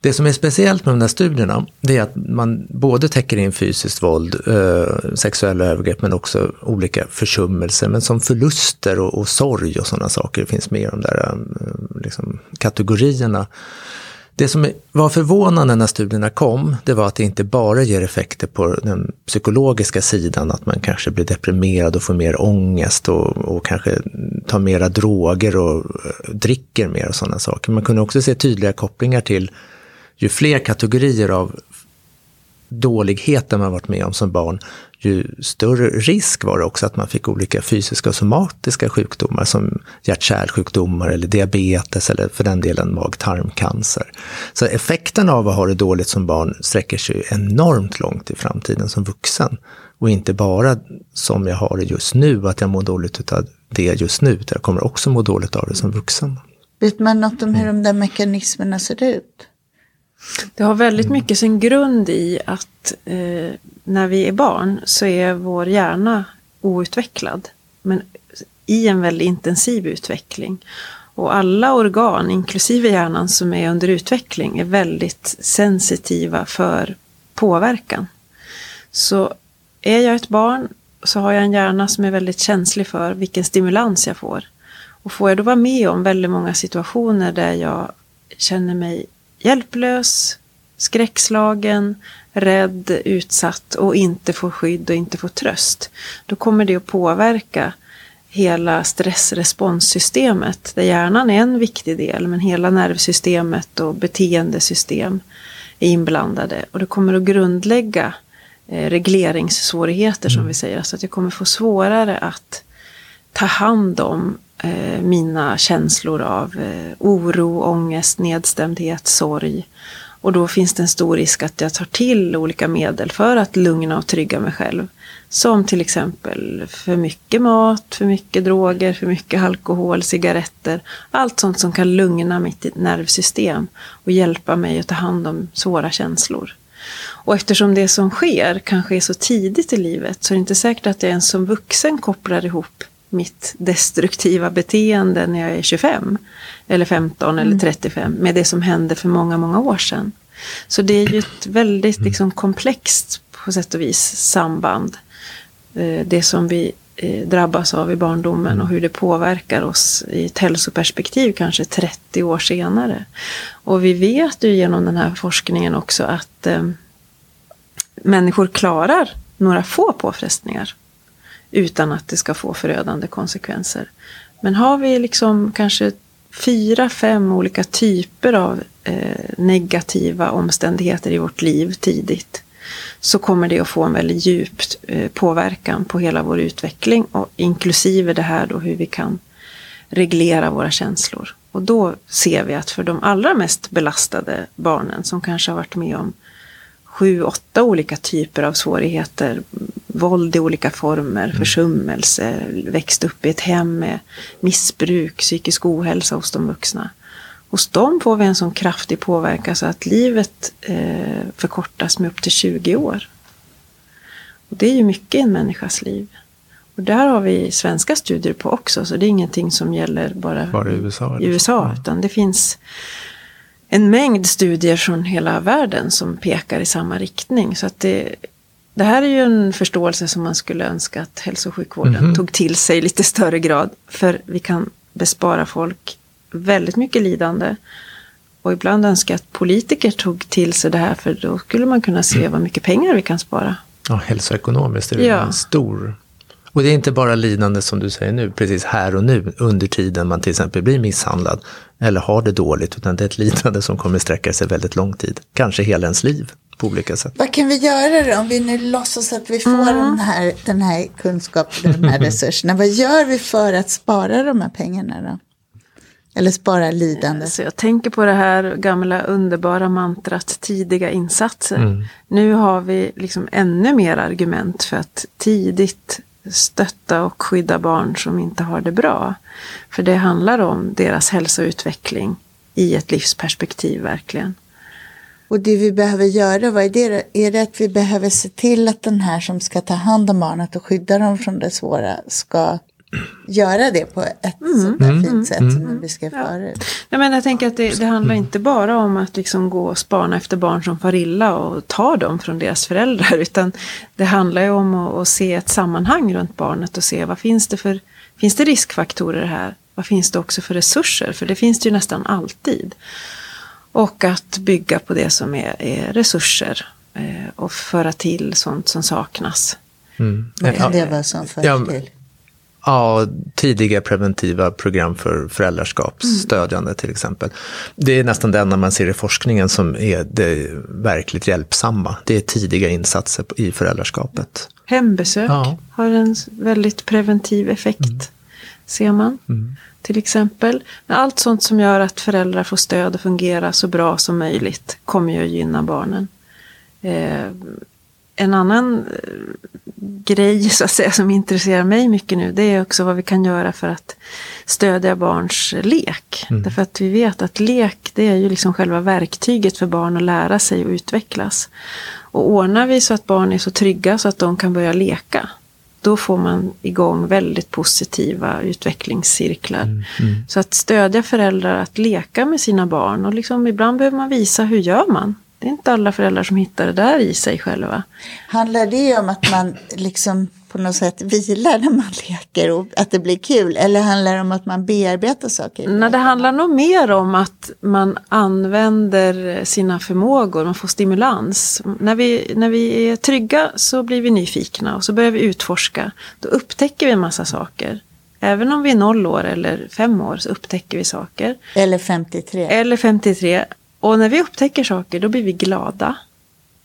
Det som är speciellt med de här studierna, det är att man både täcker in fysiskt våld, eh, sexuella övergrepp, men också olika försummelser, men som förluster och, och sorg och sådana saker finns med i de där eh, liksom, kategorierna. Det som var förvånande när studierna kom, det var att det inte bara ger effekter på den psykologiska sidan, att man kanske blir deprimerad och får mer ångest och, och kanske tar mera droger och eh, dricker mer och sådana saker. Man kunde också se tydliga kopplingar till ju fler kategorier av dåligheter man varit med om som barn, ju större risk var det också att man fick olika fysiska och somatiska sjukdomar som hjärt-kärlsjukdomar eller diabetes eller för den delen mag-tarmcancer. Så effekten av att ha det dåligt som barn sträcker sig enormt långt i framtiden som vuxen. Och inte bara som jag har det just nu, att jag mår dåligt av det just nu, utan jag kommer också må dåligt av det som vuxen. Vet man något om hur de där mekanismerna ser ut? Det har väldigt mycket sin grund i att eh, när vi är barn så är vår hjärna outvecklad. Men i en väldigt intensiv utveckling. Och alla organ, inklusive hjärnan som är under utveckling, är väldigt sensitiva för påverkan. Så är jag ett barn så har jag en hjärna som är väldigt känslig för vilken stimulans jag får. Och får jag då vara med om väldigt många situationer där jag känner mig hjälplös, skräckslagen, rädd, utsatt och inte får skydd och inte får tröst. Då kommer det att påverka hela stressresponssystemet där hjärnan är en viktig del men hela nervsystemet och beteendesystem är inblandade och det kommer att grundlägga eh, regleringssvårigheter som mm. vi säger. Så att jag kommer få svårare att ta hand om eh, mina känslor av eh, oro, ångest, nedstämdhet, sorg. Och då finns det en stor risk att jag tar till olika medel för att lugna och trygga mig själv. Som till exempel för mycket mat, för mycket droger, för mycket alkohol, cigaretter. Allt sånt som kan lugna mitt nervsystem och hjälpa mig att ta hand om svåra känslor. Och eftersom det som sker kanske är så tidigt i livet så är det inte säkert att jag ens som vuxen kopplar ihop mitt destruktiva beteende när jag är 25 eller 15 eller 35 mm. med det som hände för många, många år sedan. Så det är ju ett väldigt liksom, komplext på sätt och vis samband. Eh, det som vi eh, drabbas av i barndomen och hur det påverkar oss i ett hälsoperspektiv kanske 30 år senare. Och vi vet ju genom den här forskningen också att eh, människor klarar några få påfrestningar utan att det ska få förödande konsekvenser. Men har vi liksom kanske fyra, fem olika typer av eh, negativa omständigheter i vårt liv tidigt så kommer det att få en väldigt djup eh, påverkan på hela vår utveckling och inklusive det här då hur vi kan reglera våra känslor. Och då ser vi att för de allra mest belastade barnen som kanske har varit med om sju, åtta olika typer av svårigheter. Våld i olika former, mm. försummelse, växt upp i ett hem med missbruk, psykisk ohälsa hos de vuxna. Hos dem får vi en sån kraftig påverkan så att livet eh, förkortas med upp till 20 år. Och det är ju mycket i en människas liv. Och där har vi svenska studier på också, så det är ingenting som gäller bara, bara i USA. I USA utan det finns en mängd studier från hela världen som pekar i samma riktning. Så att det, det här är ju en förståelse som man skulle önska att hälso och sjukvården mm -hmm. tog till sig i lite större grad. För vi kan bespara folk väldigt mycket lidande. Och ibland önskar jag att politiker tog till sig det här för då skulle man kunna se mm. vad mycket pengar vi kan spara. Ja, hälsoekonomiskt är det ja. en stor och det är inte bara lidande som du säger nu, precis här och nu, under tiden man till exempel blir misshandlad eller har det dåligt, utan det är ett lidande som kommer sträcka sig väldigt lång tid, kanske hela ens liv på olika sätt. Vad kan vi göra då, om vi nu låtsas att vi får mm. den, här, den här kunskapen och de här resurserna, vad gör vi för att spara de här pengarna då? Eller spara lidande. Så jag tänker på det här gamla underbara mantrat tidiga insatser. Mm. Nu har vi liksom ännu mer argument för att tidigt stötta och skydda barn som inte har det bra. För det handlar om deras hälsoutveckling i ett livsperspektiv verkligen. Och det vi behöver göra, vad är det? Är det att vi behöver se till att den här som ska ta hand om barnet och skydda dem från det svåra ska göra det på ett sånt där fint sätt som ni beskrev Ja. förut. Jag, menar, jag tänker att det, det handlar inte bara om att liksom gå och spana efter barn som far illa och ta dem från deras föräldrar. Utan det handlar ju om att, att se ett sammanhang runt barnet och se vad finns det för finns det riskfaktorer här? Vad finns det också för resurser? För det finns det ju nästan alltid. Och att bygga på det som är, är resurser eh, och föra till sånt som saknas. Mm. Vad kan Ja. det vara som förs Ja, till? Ja, tidiga preventiva program för föräldraskap, stödjande till exempel. Det är nästan det enda man ser i forskningen som är det verkligt hjälpsamma. Det är tidiga insatser i föräldraskapet. Hembesök Ja. har en väldigt preventiv effekt, ser man. Till exempel. Allt sånt som gör att föräldrar får stöd och fungera så bra som möjligt kommer ju att gynna barnen. Eh, en annan eh, grej så att säga, som intresserar mig mycket nu det är också vad vi kan göra för att stödja barns lek. Därför att vi vet att lek det är ju liksom själva verktyget för barn att lära sig och utvecklas. Och ordnar vi så att barn är så trygga så att de kan börja leka då får man igång väldigt positiva utvecklingscirklar. Så att stödja föräldrar att leka med sina barn och liksom ibland behöver man visa hur gör man. Det är inte alla föräldrar som hittar det där i sig själva. Handlar det om att man liksom på något sätt vilar när man leker och att det blir kul? Eller handlar det om att man bearbetar saker? Nej, det handlar nog mer om att man använder sina förmågor, man får stimulans. När vi, när vi är trygga så blir vi nyfikna och så börjar vi utforska. Då upptäcker vi en massa saker. Även om vi är noll år eller fem år så upptäcker vi saker. Eller 53? Eller 53. Och när vi upptäcker saker då blir vi glada.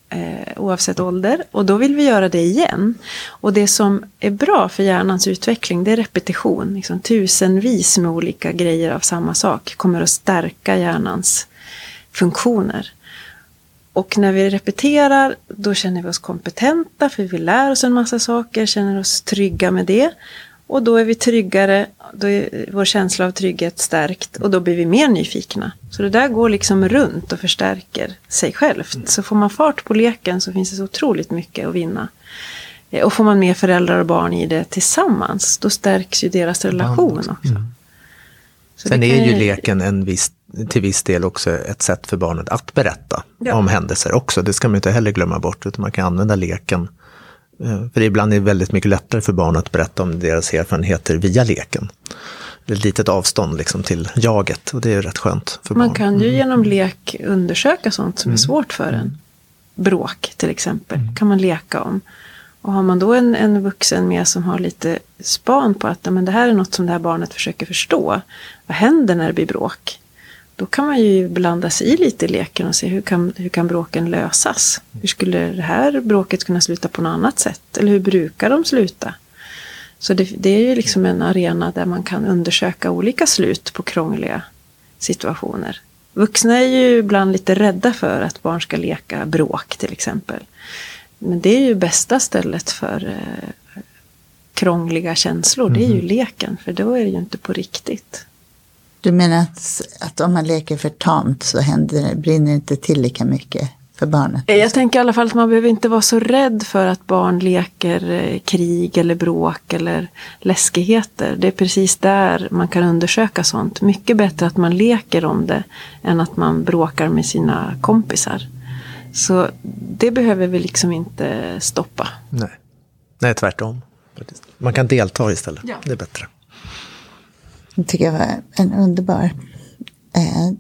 Eh, oavsett ålder. Och då vill vi göra det igen. Och det som är bra för hjärnans utveckling det är repetition. Liksom, tusenvis med olika grejer av samma sak kommer att stärka hjärnans funktioner. Och när vi repeterar då känner vi oss kompetenta för vi lär oss en massa saker, känner oss trygga med det. Och då är vi tryggare, då är vår känsla av trygghet stärkt och då blir vi mer nyfikna. Så det där går liksom runt och förstärker sig självt. Så får man fart på leken så finns det så otroligt mycket att vinna. Eh, Och får man med föräldrar och barn i det tillsammans, då stärks ju deras relation också. Så Sen är ju leken en viss, till viss del också ett sätt för barnet att berätta Ja. om händelser också. Det ska man inte heller glömma bort, utan man kan använda leken. Eh, För ibland är det väldigt mycket lättare för barn att berätta om deras erfarenheter via leken. Det är ett litet avstånd liksom till jaget och det är rätt skönt för Man barn. kan ju genom lek undersöka sånt som är svårt för en. Bråk till exempel kan man leka om. Och har man då en, en vuxen med som har lite span på att men det här är något som det här barnet försöker förstå. Vad händer när det blir bråk? Då kan man ju blanda sig i lite i leken och se hur kan, hur kan bråken lösas? Hur skulle det här bråket kunna sluta på något annat sätt? Eller hur brukar de sluta? Så det, det är ju liksom en arena där man kan undersöka olika slut på krångliga situationer. Vuxna är ju ibland lite rädda för att barn ska leka bråk till exempel. Men det är ju bästa stället för eh, krångliga känslor. Det är ju leken, för då är det ju inte på riktigt. Du menar att, att om man leker för tamt så händer, brinner det inte till lika mycket för barnet? Eh, Jag tänker i alla fall att man behöver inte vara så rädd för att barn leker eh, krig eller bråk eller läskigheter. Det är precis där man kan undersöka sånt. Mycket bättre att man leker om det än att man bråkar med sina kompisar. Så det behöver vi liksom inte stoppa. Nej. Nej, tvärtom. Man kan delta istället. Ja. Det är bättre. Det tycker jag var en underbar eh,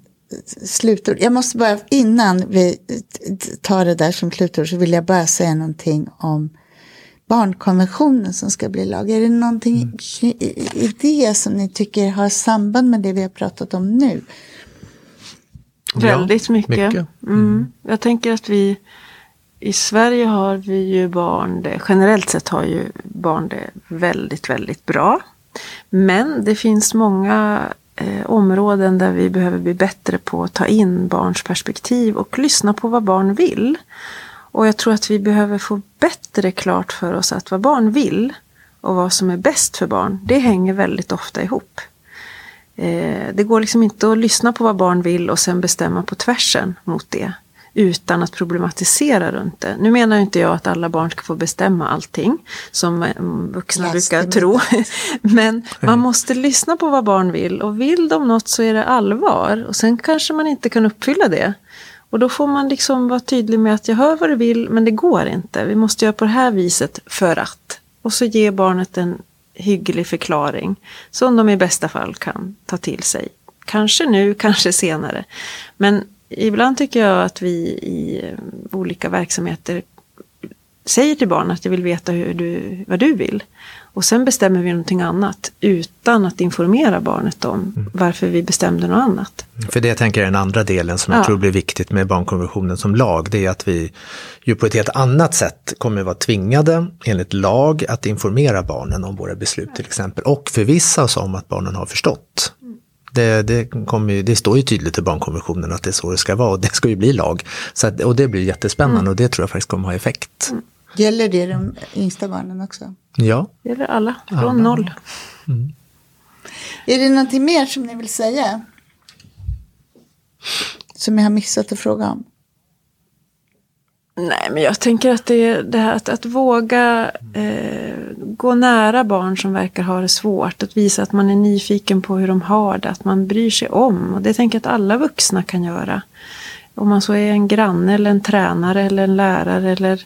slutord. Jag måste bara, innan vi tar det där som slutord så vill jag bara säga någonting om barnkonventionen som ska bli lag. Är det någonting i, i- i det som ni tycker har samband med det vi har pratat om nu? Väldigt mycket. mycket. Mm. Jag tänker att vi i Sverige har vi ju barn det, generellt sett har ju barn det väldigt, väldigt bra. Men det finns många eh, områden där vi behöver bli bättre på att ta in barns perspektiv och lyssna på vad barn vill. Och jag tror att vi behöver få bättre klart för oss att vad barn vill och vad som är bäst för barn, det hänger väldigt ofta ihop. Eh, det går liksom inte att lyssna på vad barn vill och sen bestämma på tvärsen mot det utan att problematisera runt det. Nu menar inte jag att alla barn ska få bestämma allting som eh, vuxna Yes, brukar tro. Men man måste lyssna på vad barn vill och vill de något så är det allvar och sen kanske man inte kan uppfylla det. Och då får man liksom vara tydlig med att jag hör vad du vill men det går inte. Vi måste göra på det här viset för att. Och så ge barnet en hygglig förklaring som de i bästa fall kan ta till sig. Kanske nu, kanske senare. Men ibland tycker jag att vi i eh, olika verksamheter säger till barn att jag vill veta hur du, vad du vill. Och sen bestämmer vi någonting annat utan att informera barnet om varför vi bestämde något annat. För det jag tänker är den andra delen som jag Ja. tror blir viktigt med barnkonventionen som lag, det är att vi ju på ett helt annat sätt kommer vara tvingade enligt lag att informera barnen om våra beslut till exempel och förvissa oss om att barnen har förstått. Det, det, ju, det står ju tydligt i barnkonventionen att det är så det ska vara och det ska ju bli lag. Så att, och det blir jättespännande och det tror jag faktiskt kommer ha effekt. Gäller det de yngsta barnen också? Ja, gäller alla, från noll. Är det någonting mer som ni vill säga? Som jag har missat att fråga om? Nej, men jag tänker att det är det här att, att våga eh, gå nära barn som verkar ha det svårt. Att visa att man är nyfiken på hur de har det, att man bryr sig om. Och det tänker jag att alla vuxna kan göra. Om man så är en granne eller en tränare eller en lärare eller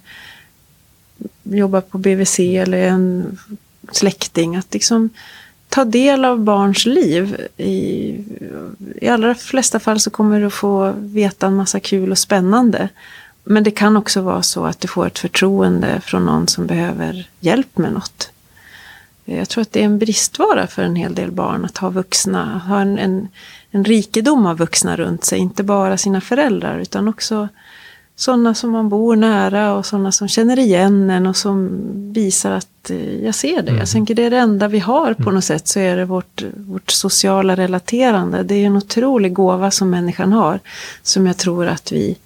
jobbar på BVC eller en släkting. Att liksom ta del av barns liv. I, I allra flesta fall så kommer du få veta en massa kul och spännande. Men det kan också vara så att du får ett förtroende från någon som behöver hjälp med något. Jag tror att det är en bristvara för en hel del barn att ha vuxna, ha en, en, en rikedom av vuxna runt sig. Inte bara sina föräldrar utan också sådana som man bor nära och sådana som känner igen en och som visar att eh, jag ser det. Jag tänker det är det enda vi har på något sätt så är det vårt, vårt sociala relaterande. Det är en otrolig gåva som människan har som jag tror att vi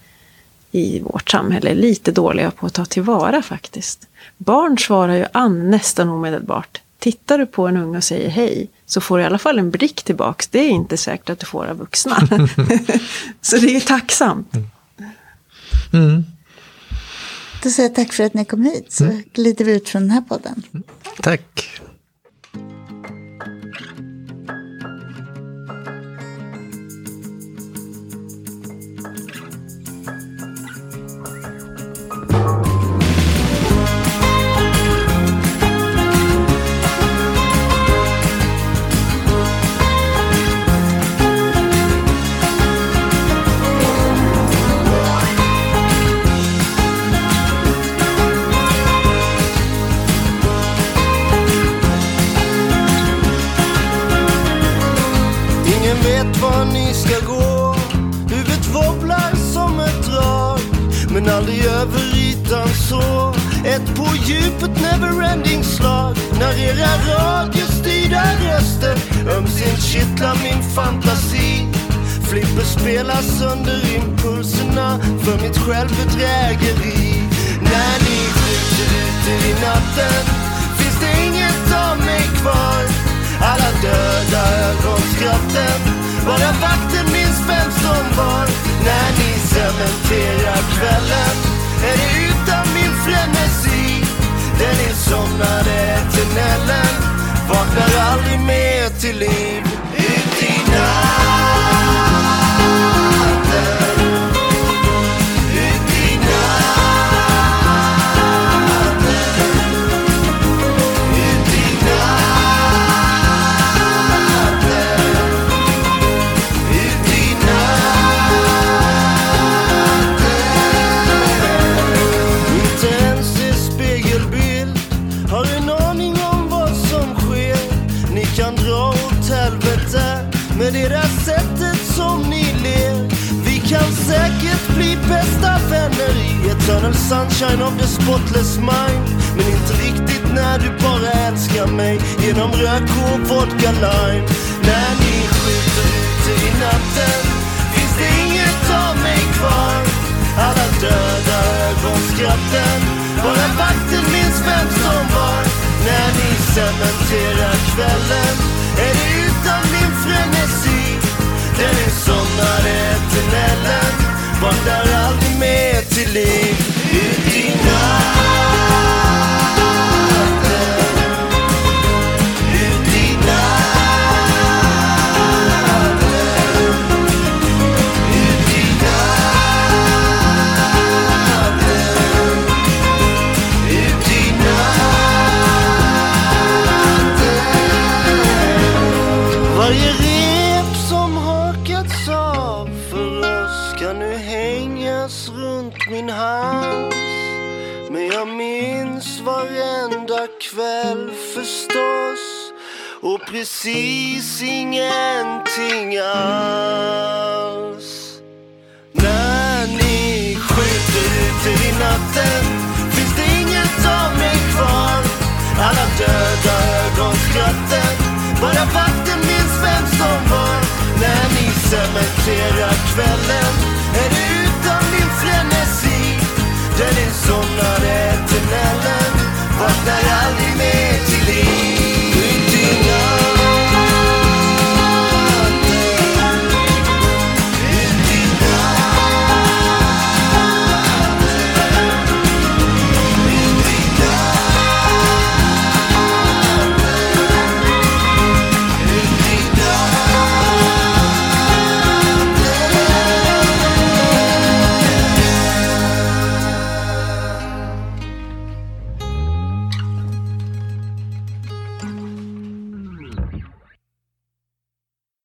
i vårt samhälle är lite dåliga på att ta tillvara faktiskt. Barn svarar ju an nästan omedelbart. Tittar du på en unge och säger hej så får du i alla fall en blick tillbaks. Det är inte säkert att du får av vuxna. så det är ju tacksamt. Då säger jag tack för att ni kom hit. Så glider vi ut från den här podden. tack. Så. Ett på djupet neverending slag. När era radiostyrda röster. Ömsint kittlar min fantasi. Flipper spelar sönder impulserna för mitt självbedrägeri. När ni skjuter ut i natten finns det inget av mig kvar. Alla döda ögonskratten Bara vakten minns vem som var. När ni cementerar kvällen är det utan min frenesi? Den insomnade tunneln Vaknar aldrig mer till liv. Ut i natt. Bästa vänner i eternal sunshine of the spotless mind. Men inte riktigt när du bara älskar mig genom rök och vodka lime. När ni skjuter ute i natten finns det inget av mig kvar. Alla döda ögonskratten bara vakten minns vem som var. När ni cementerar kvällen är det utan min frenesi. Den somnade eternellen. Vandrar aldrig mer till liv. Ut i natt.